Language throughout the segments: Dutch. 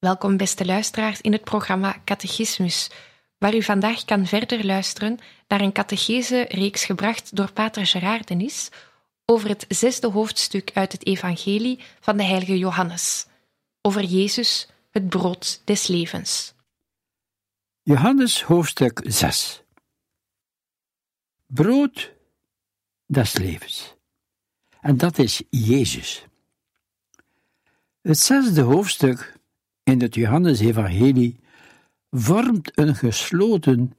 Welkom, beste luisteraars, in het programma Catechismus, waar u vandaag kan verder luisteren naar een catechese-reeks gebracht door Pater Gerard Denis over het zesde hoofdstuk uit het Evangelie van de heilige Johannes, over Jezus, het brood des levens. Johannes hoofdstuk 6 Brood des levens. En dat is Jezus. Het zesde hoofdstuk in het Johannesevangelie vormt een gesloten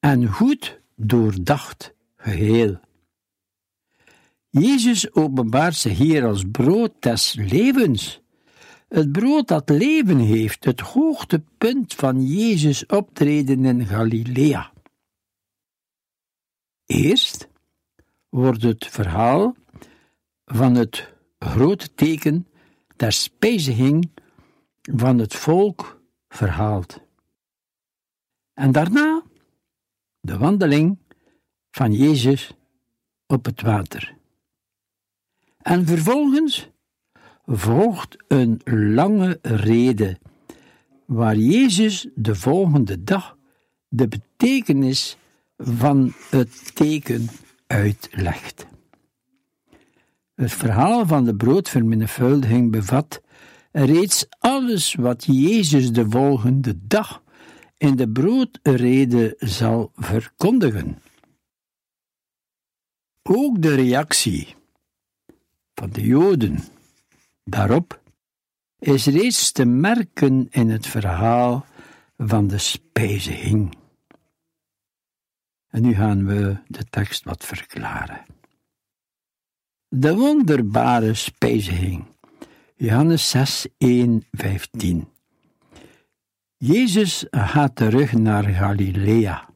en goed doordacht geheel. Jezus openbaart zich hier als brood des levens. Het brood dat leven heeft, het hoogtepunt van Jezus' optreden in Galilea. Eerst wordt het verhaal van het grote teken der spijziging van het volk verhaald. En daarna de wandeling van Jezus op het water. En vervolgens volgt een lange rede, waar Jezus de volgende dag de betekenis van het teken uitlegt. Het verhaal van de broodvermenigvuldiging bevat reeds alles wat Jezus de volgende dag in de broodrede zal verkondigen. Ook de reactie van de Joden daarop is reeds te merken in het verhaal van de spijziging. En nu gaan we de tekst wat verklaren. De wonderbare spijziging Johannes 6, 1, 15. Jezus gaat terug naar Galilea.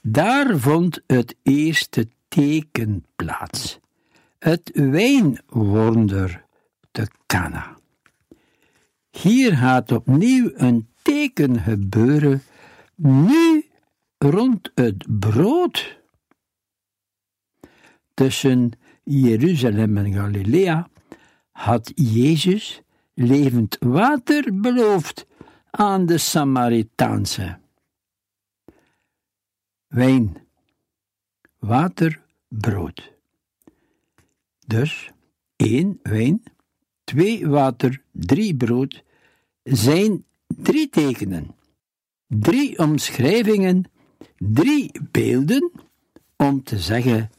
Daar vond het eerste teken plaats, het wijnwonder te Cana. Hier gaat opnieuw een teken gebeuren, nu rond het brood. Tussen Jeruzalem en Galilea had Jezus levend water beloofd aan de Samaritaanse. Wijn, water, brood. Dus één wijn, twee water, drie brood zijn drie tekenen, drie omschrijvingen, drie beelden om te zeggen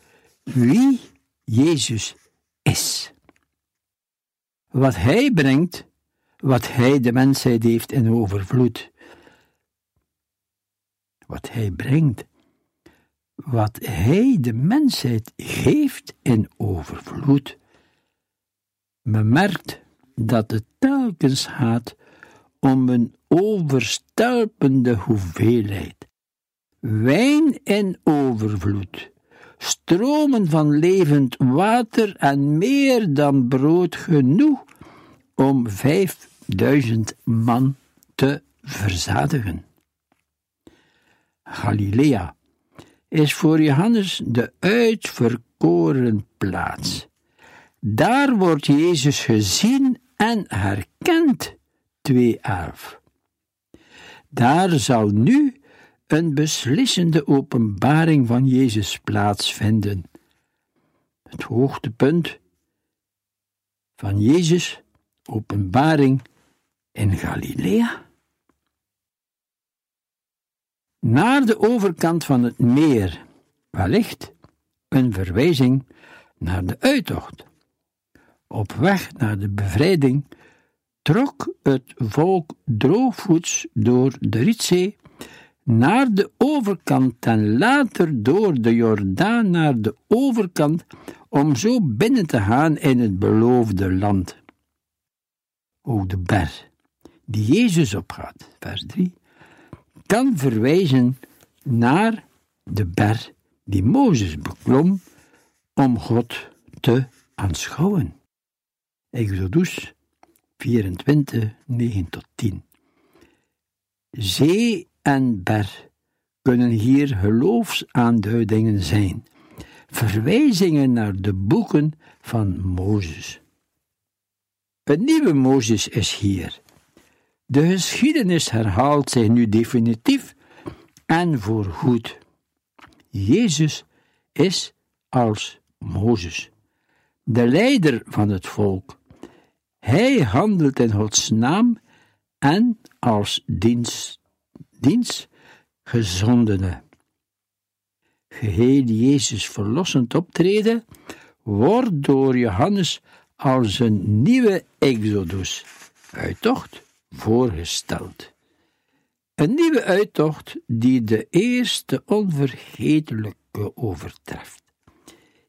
wie Jezus is wat Hij brengt, wat Hij de mensheid heeft in overvloed. Wat Hij brengt, wat Hij de mensheid geeft in overvloed. Men merkt dat het telkens gaat om een overstelpende hoeveelheid. Wijn in overvloed stromen van levend water en meer dan brood genoeg om vijfduizend man te verzadigen. Galilea is voor Johannes de uitverkoren plaats. Daar wordt Jezus gezien en herkend, 2.11. Daar zal nu een beslissende openbaring van Jezus plaatsvinden. Het hoogtepunt van Jezus openbaring in Galilea. Naar de overkant van het meer, wellicht een verwijzing naar de uittocht. Op weg naar de bevrijding trok het volk droogvoets door de Rietzee naar de overkant en later door de Jordaan naar de overkant om zo binnen te gaan in het beloofde land. Ook de berg die Jezus opgaat, vers 3, kan verwijzen naar de berg die Mozes beklom om God te aanschouwen. Exodus 24, 9 tot 10. Zee en berg kunnen hier geloofsaanduidingen zijn, verwijzingen naar de boeken van Mozes. Het nieuwe Mozes is hier. De geschiedenis herhaalt zich nu definitief en voorgoed. Jezus is als Mozes, de leider van het volk. Hij handelt in Gods naam en als dienst, dienst gezondene. Geheel Jezus verlossend optreden wordt door Johannes als een nieuwe exodus, uittocht, voorgesteld. Een nieuwe uittocht die de eerste onvergetelijke overtreft.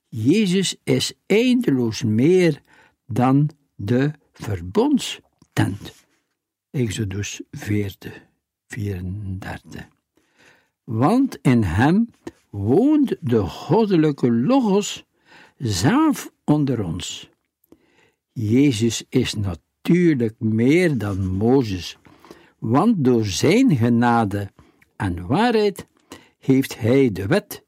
Jezus is eindeloos meer dan de verbondstent. Exodus 40, 34. Want in hem woont de goddelijke Logos zelf onder ons. Jezus is natuurlijk meer dan Mozes, want door zijn genade en waarheid heeft hij de wet,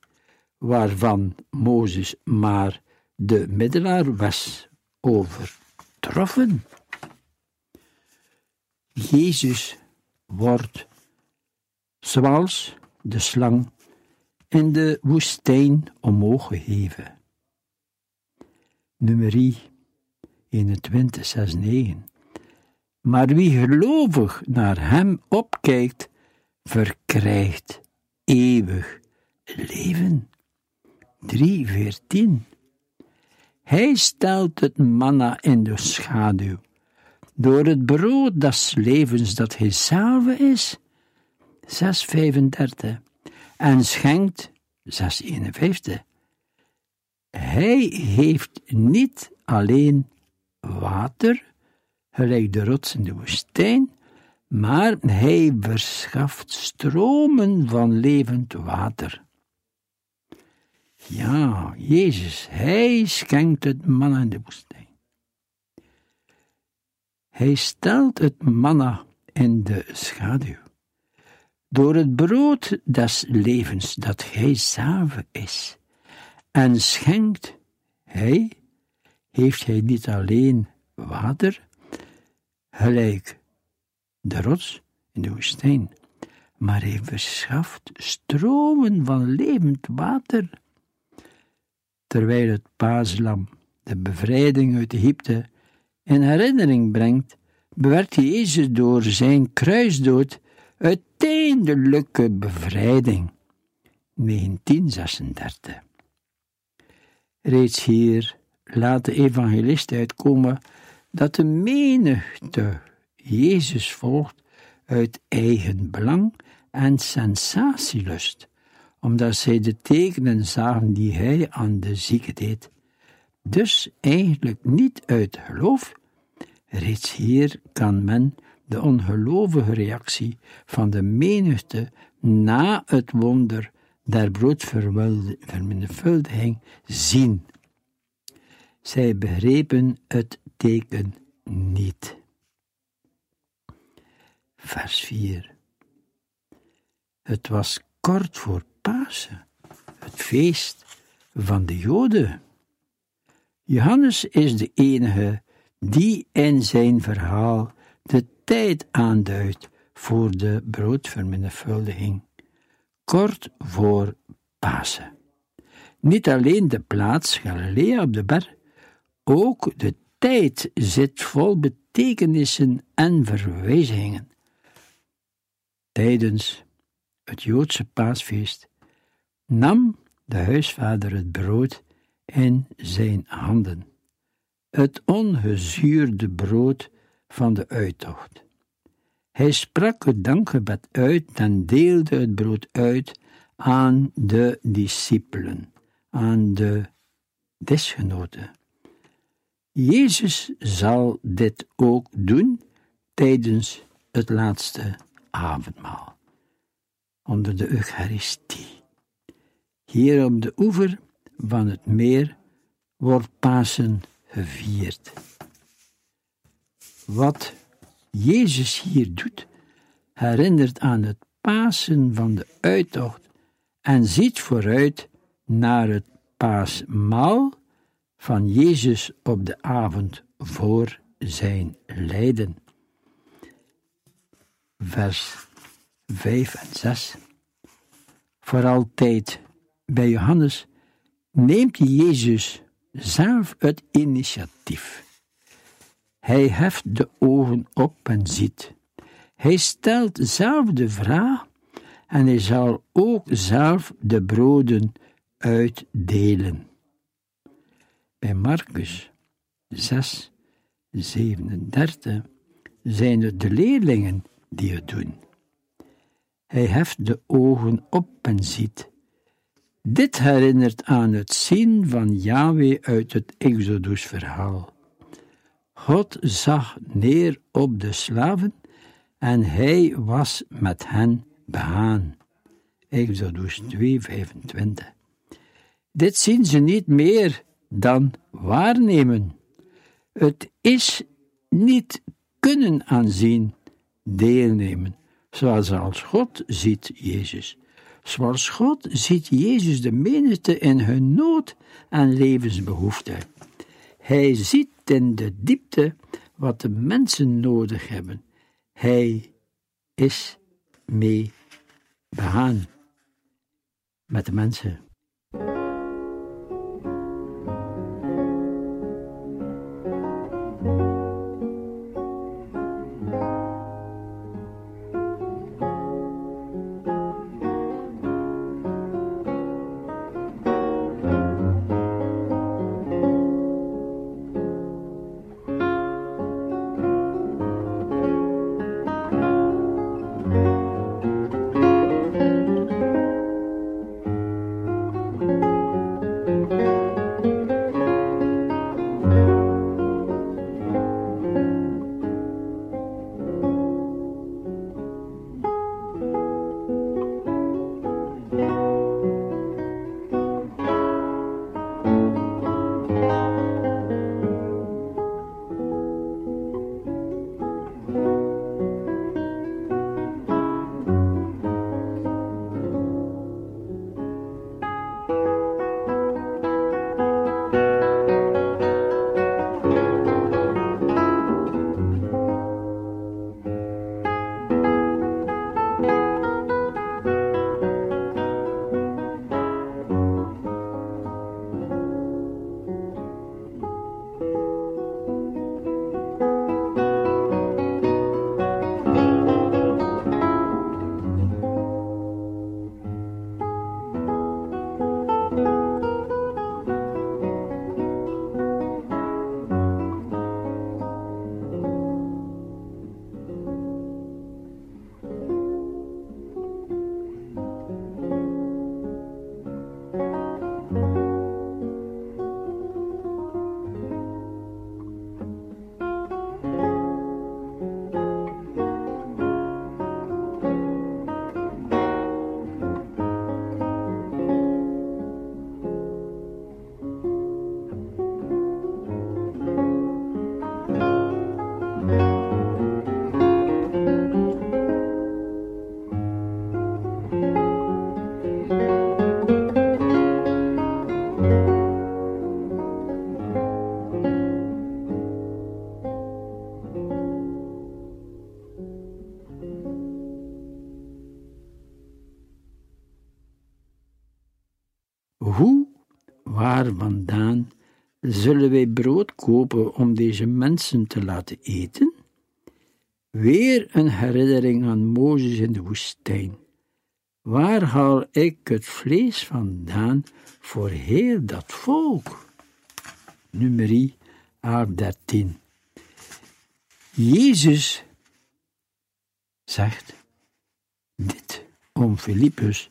waarvan Mozes maar de middelaar was, overtroffen. Jezus wordt, zoals de slang, in de woestijn omhoog geheven. Nummerie 21, 6, 9. Maar wie gelovig naar hem opkijkt, verkrijgt eeuwig leven. 3, 14. Hij stelt het manna in de schaduw, door het brood des levens dat hij zelf is. 6, 35. En schenkt, 6, 51. Hij heeft niet alleen water, gelijk de rots in de woestijn, maar hij verschaft stromen van levend water. Ja, Jezus, hij schenkt het manna in de woestijn. Hij stelt het manna in de schaduw. Door het brood des levens dat hij zelf is. En schenkt hij, heeft hij niet alleen water, gelijk de rots in de woestijn, maar hij verschaft stromen van levend water. Terwijl het paaslam de bevrijding uit Egypte in herinnering brengt, bewerkt Jezus door zijn kruisdood uiteindelijke bevrijding. 1936. Reeds hier laat de evangelist uitkomen dat de menigte Jezus volgt uit eigen belang en sensatielust, omdat zij de tekenen zagen die hij aan de zieke deed. Dus eigenlijk niet uit geloof. Reeds hier kan men de ongelovige reactie van de menigte na het wonder der broodvermenigvuldiging zien. Zij begrepen het teken niet. Vers 4. Het was kort voor Pasen, het feest van de Joden. Johannes is de enige die in zijn verhaal tijd aanduidt voor de broodvermenigvuldiging, kort voor Pasen. Niet alleen de plaats Galilea op de berg, ook de tijd zit vol betekenissen en verwijzingen. Tijdens het Joodse paasfeest nam de huisvader het brood in zijn handen, het ongezuurde brood van de uittocht. Hij sprak het dankgebed uit en deelde het brood uit aan de discipelen, aan de desgenoten. Jezus zal dit ook doen tijdens het laatste avondmaal, onder de Eucharistie. Hier op de oever van het meer wordt Pasen gevierd. Wat Jezus hier doet, herinnert aan het Pasen van de uittocht en ziet vooruit naar het paasmaal van Jezus op de avond voor zijn lijden. Vers 5 en 6. Voor altijd bij Johannes neemt Jezus zelf het initiatief. Hij heft de ogen op en ziet. Hij stelt zelf de vraag en hij zal ook zelf de broden uitdelen. Bij Marcus 6, 37 zijn het de leerlingen die het doen. Hij heft de ogen op en ziet. Dit herinnert aan het zien van Yahweh uit het Exodus-verhaal. God zag neer op de slaven en hij was met hen behaan. Exodus 2:25. Dit zien ze niet meer dan waarnemen. Het is niet kunnen aanzien, deelnemen, zoals als God ziet Jezus. Zoals God ziet Jezus de menigte in hun nood en levensbehoefte. Hij ziet in de diepte wat de mensen nodig hebben. Hij is mee begaan met de mensen. Vandaan Zullen wij brood kopen om deze mensen te laten eten? Weer een herinnering aan Mozes in de woestijn. Waar haal ik het vlees vandaan voor heel dat volk? Nummerie 13. Jezus zegt dit om Filippus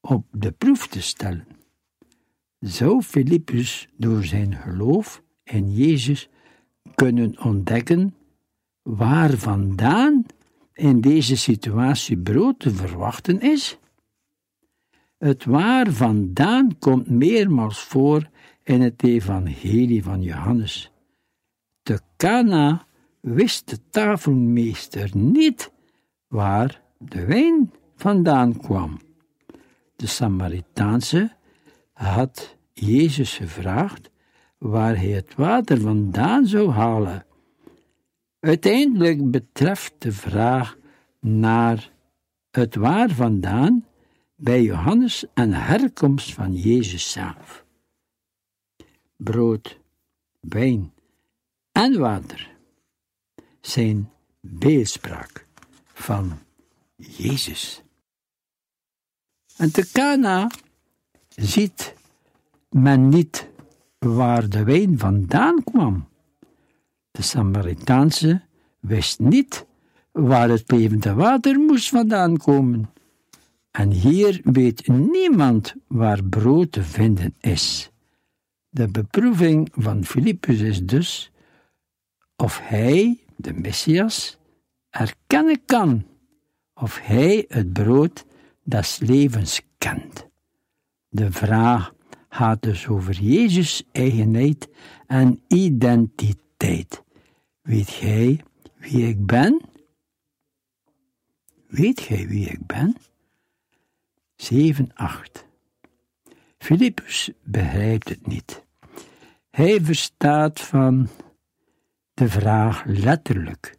op de proef te stellen. Zou Filippus door zijn geloof in Jezus kunnen ontdekken waar vandaan in deze situatie brood te verwachten is? Het waar vandaan komt meermaals voor in het evangelie van Johannes. Te Cana wist de tafelmeester niet waar de wijn vandaan kwam. De Samaritaanse had Jezus gevraagd waar hij het water vandaan zou halen. Uiteindelijk betreft de vraag naar het waar vandaan bij Johannes een herkomst van Jezus zelf. Brood, wijn en water zijn beeldspraak van Jezus. En te Cana ziet men niet waar de wijn vandaan kwam. De Samaritaanse wist niet waar het levende water moest vandaan komen. En hier weet niemand waar brood te vinden is. De beproeving van Filippus is dus of hij, de Messias, erkennen kan, of hij het brood des levens kent. De vraag gaat dus over Jezus' eigenheid en identiteit. Weet gij wie ik ben? Weet gij wie ik ben? 7, 8. Filippus begrijpt het niet. Hij verstaat van de vraag letterlijk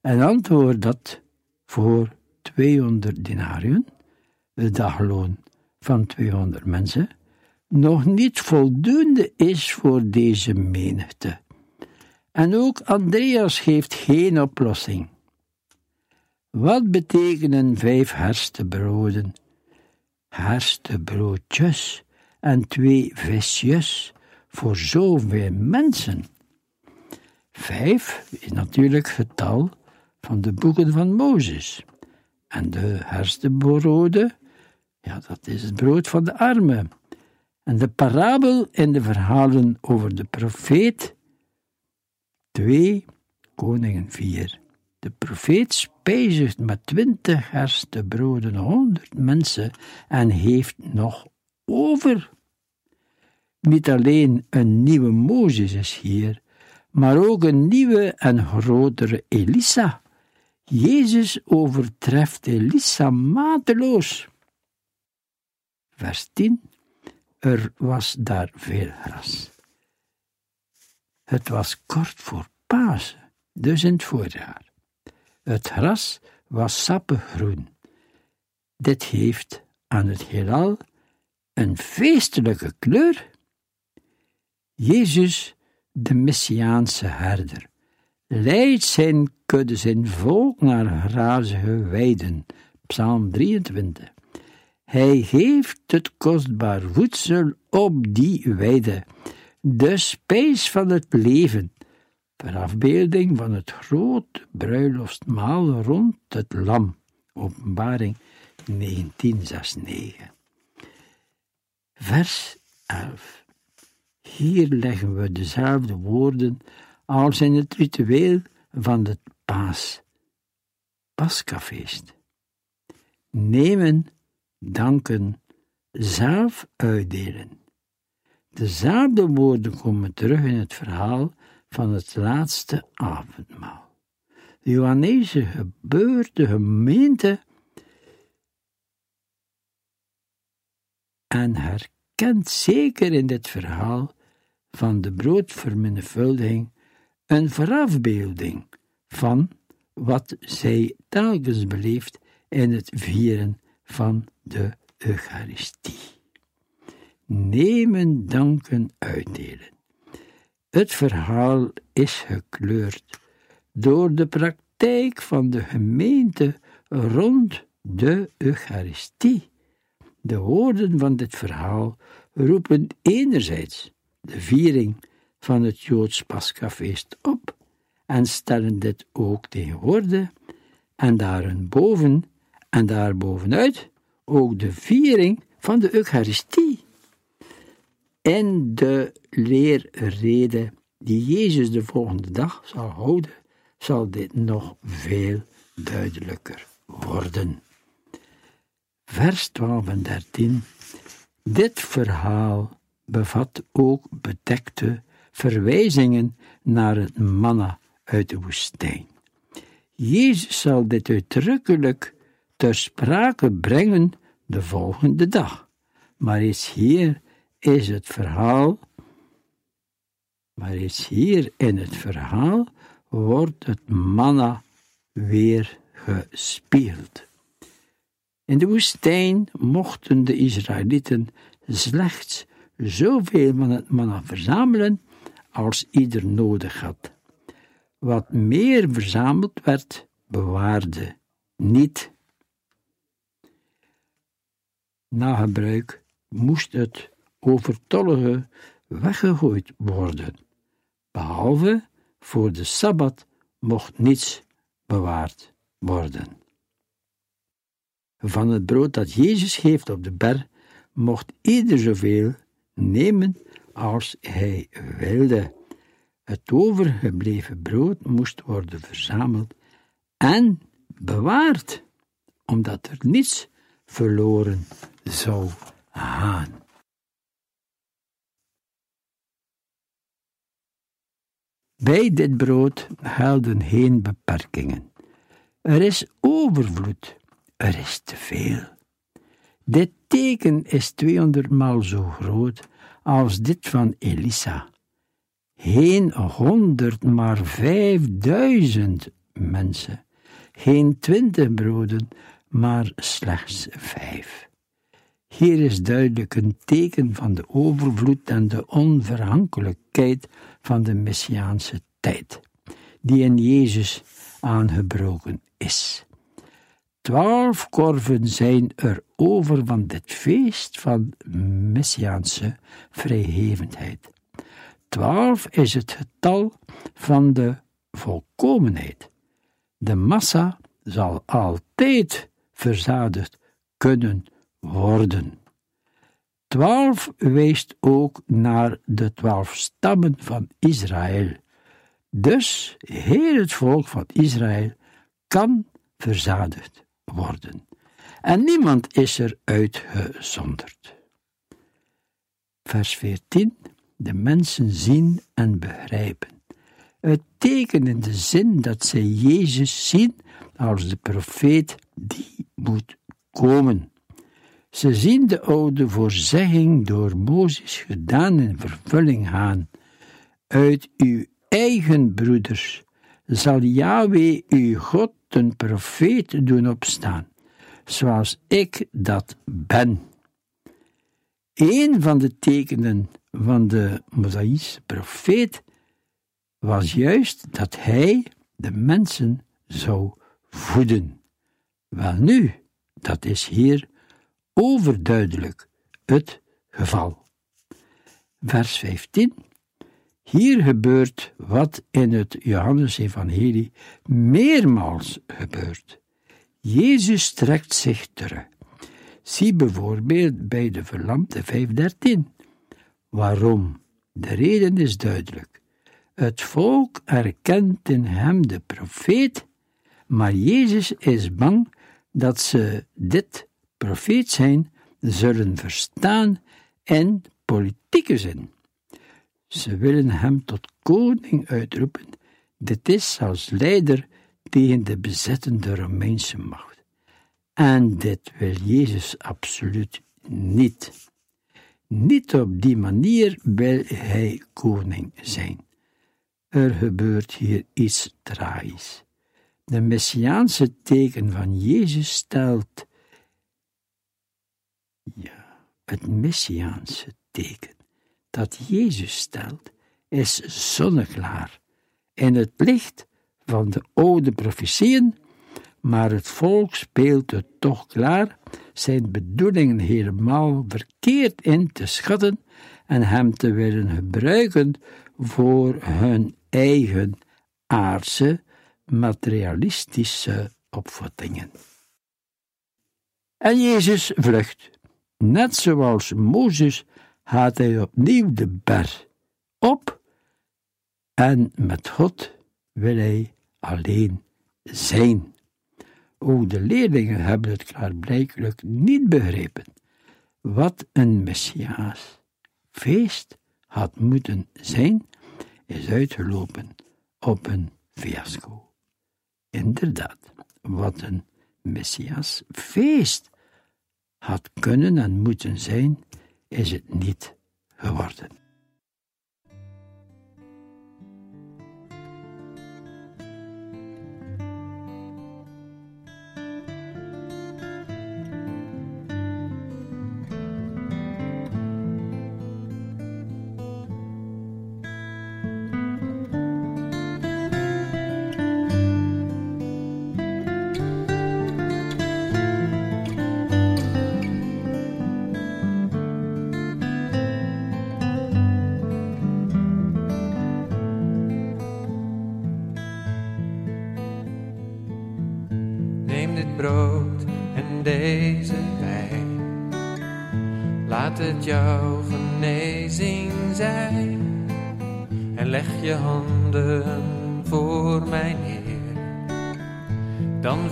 en antwoordt dat voor 200 denariën, de dagloon van 200 mensen, nog niet voldoende is voor deze menigte. En ook Andreas geeft geen oplossing. Wat betekenen vijf herstebroden, herstebroodjes en twee visjes voor zoveel mensen? Vijf is natuurlijk het getal van de boeken van Mozes. En de herstebroden, ja, dat is het brood van de armen. En de parabel in de verhalen over de profeet, 2 Koningen 4. De profeet spijzigt met twintig herstebroden honderd mensen en heeft nog over. Niet alleen een nieuwe Mozes is hier, maar ook een nieuwe en grotere Elisa. Jezus overtreft Elisa mateloos. Vers 10. Er was daar veel gras. Het was kort voor Pasen, dus in het voorjaar. Het gras was sappig groen. Dit geeft aan het heelal een feestelijke kleur. Jezus de Messiaanse herder, leidt zijn kudde, zijn volk naar grazige weiden. Psalm 23. Hij geeft het kostbaar voedsel op die weide, de spijs van het leven, per afbeelding van het grote bruiloftsmaal rond het lam. Openbaring 1969. Vers 11. Hier leggen we dezelfde woorden als in het ritueel van het paas, paskafeest. Nemen, danken, zelf uitdelen. Dezelfde woorden komen terug in het verhaal van het laatste avondmaal. De Johannese gebeurde gemeente en herkent zeker in dit verhaal van de broodvermenigvuldiging een verafbeelding van wat zij telkens beleeft in het vieren van de Eucharistie. Nemen, danken, uitdelen. Het verhaal is gekleurd door de praktijk van de gemeente rond de Eucharistie. De woorden van dit verhaal roepen enerzijds de viering van het Joods Paschafeest op en stellen dit ook tegen woorden en daarboven en daarbovenuit ook de viering van de Eucharistie. En de leerrede die Jezus de volgende dag zal houden, zal dit nog veel duidelijker worden. Vers 12 en 13. Dit verhaal bevat ook bedekte verwijzingen naar het manna uit de woestijn. Jezus zal dit uitdrukkelijk ter sprake brengen de volgende dag. Maar is hier is het verhaal, maar is hier in het verhaal wordt het manna weer gespeeld. In de woestijn mochten de Israëlieten slechts zoveel van het manna verzamelen als ieder nodig had. Wat meer verzameld werd, bewaarde niet. Na gebruik moest het overtollige weggegooid worden. Behalve voor de sabbat mocht niets bewaard worden. Van het brood dat Jezus geeft op de berg mocht ieder zoveel nemen als hij wilde. Het overgebleven brood moest worden verzameld en bewaard, omdat er niets verloren zou gaan. Bij dit brood gelden geen beperkingen. Er is overvloed, er is te veel. Dit teken is tweehonderd maal zo groot als dit van Elisa. Geen honderd, maar vijfduizend mensen. Geen twintig broden, maar slechts vijf. Hier is duidelijk een teken van de overvloed en de onverhankelijkheid van de Messiaanse tijd, die in Jezus aangebroken is. Twaalf korven zijn er over van dit feest van Messiaanse vrijgevendheid. Twaalf is het getal van de volkomenheid. De massa zal altijd verzadigd kunnen worden. Twaalf wijst ook naar de twaalf stammen van Israël. Dus heel het volk van Israël kan verzadigd worden. En niemand is er uitgezonderd. Vers 14. De mensen zien en begrijpen. Het teken in de zin dat zij Jezus zien als de profeet die moet komen. Ze zien de oude voorzegging door Mozes gedaan in vervulling gaan. Uit uw eigen broeders zal Yahweh uw God een profeet doen opstaan, zoals ik dat ben. Een van de tekenen van de Mosaïsche profeet was juist dat hij de mensen zou voeden. Welnu, dat is hier overduidelijk het geval. Vers 15. Hier gebeurt wat in het Johannesevangelie meermaals gebeurt. Jezus trekt zich terug. Zie bijvoorbeeld bij de verlamde 513. Waarom? De reden is duidelijk. Het volk erkent in hem de profeet, maar Jezus is bang dat ze dit profeet zijn zullen verstaan in politieke zin. Ze willen hem tot koning uitroepen. Dit is als leider tegen de bezettende Romeinse macht. En dit wil Jezus absoluut niet. Niet op die manier wil hij koning zijn. Er gebeurt hier iets tragisch. De messiaanse teken van Jezus stelt ja, het messiaanse teken dat Jezus stelt, is zonneklaar in het licht van de oude profetieën, maar het volk speelt het toch klaar. Zijn bedoelingen helemaal verkeerd in te schatten en hem te willen gebruiken voor hun eigen aardse, materialistische opvattingen. En Jezus vlucht. Net zoals Mozes gaat hij opnieuw de berg op en met God wil hij alleen zijn. Ook de leerlingen hebben het klaarblijkelijk niet begrepen. Wat een Messiaas feest had moeten zijn, is uitgelopen op een fiasco. Inderdaad, wat een Messias feest had kunnen en moeten zijn, is het niet geworden.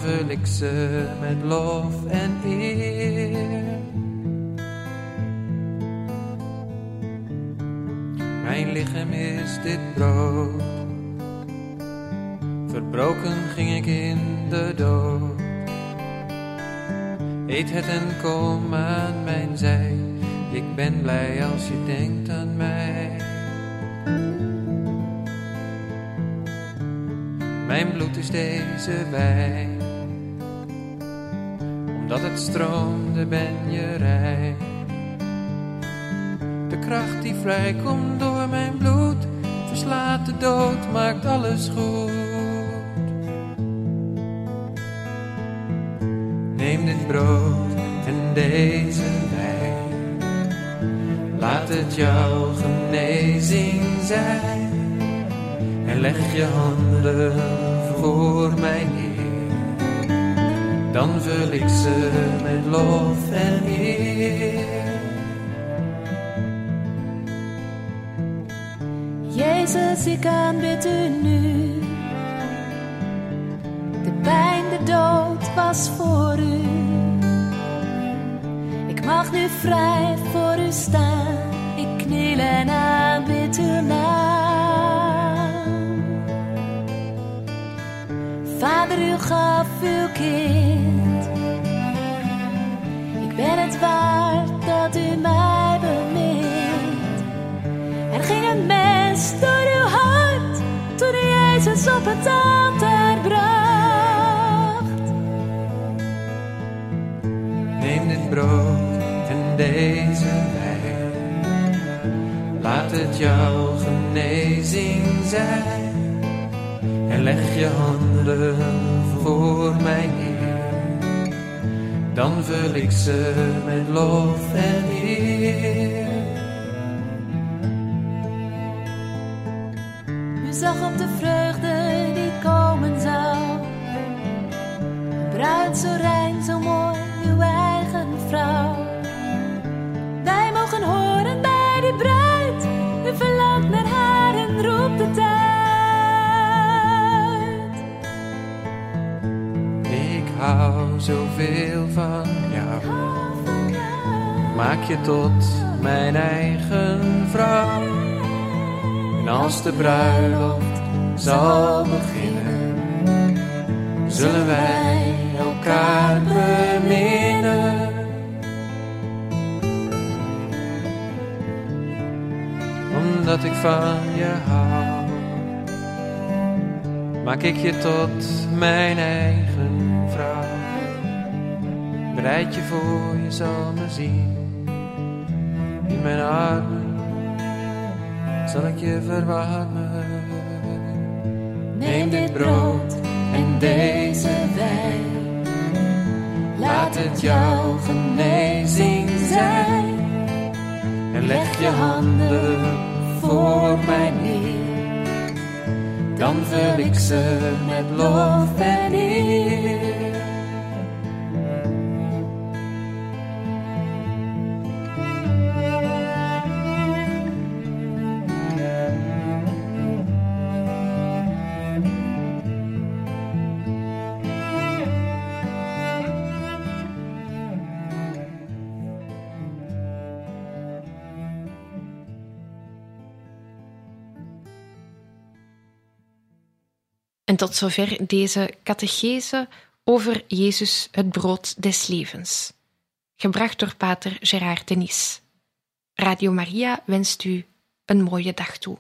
Vul ik ze met lof en eer. Mijn lichaam is dit brood. Verbroken ging ik in de dood. Eet het en kom aan mijn zij. Ik ben blij als je denkt aan mij. Mijn bloed is deze wijn. Omdat het stroomde ben je rijk. De kracht die vrijkomt door mijn bloed verslaat de dood, maakt alles goed. Neem dit brood en deze wijn. Laat het jouw genezing zijn. En leg je handen voor Heer. Dan vul ik ze met lof en eer. Jezus, ik aanbid u nu. De pijn, de dood was voor u. Ik mag nu vrij voor u staan. Ik kniel en aanbid uw naam. Vader, u gaf uw kind. Dat u mij bemint. Er ging een mens door uw hart toen u Jezus op het altaar bracht. Neem dit brood en deze wijn. Laat het jouw genezing zijn. En leg je handen voor mijn. Dan vul ik ze met lof en eer. U zag op de vreugde zoveel van jou. Maak je tot mijn eigen vrouw. En als de bruiloft zal beginnen, zullen wij elkaar beminnen. Omdat ik van je hou, maak ik je tot mijn eigen. Bereid je voor, je zal me zien in mijn armen zal ik je verwarmen. Neem dit brood en deze wijn. Laat het jouw genezing zijn. En leg je handen voor mij neer. Dan vul ik ze met lof en eer. En tot zover deze catechese over Jezus, het brood des levens. Gebracht door pater Gerard Denis. Radio Maria wenst u een mooie dag toe.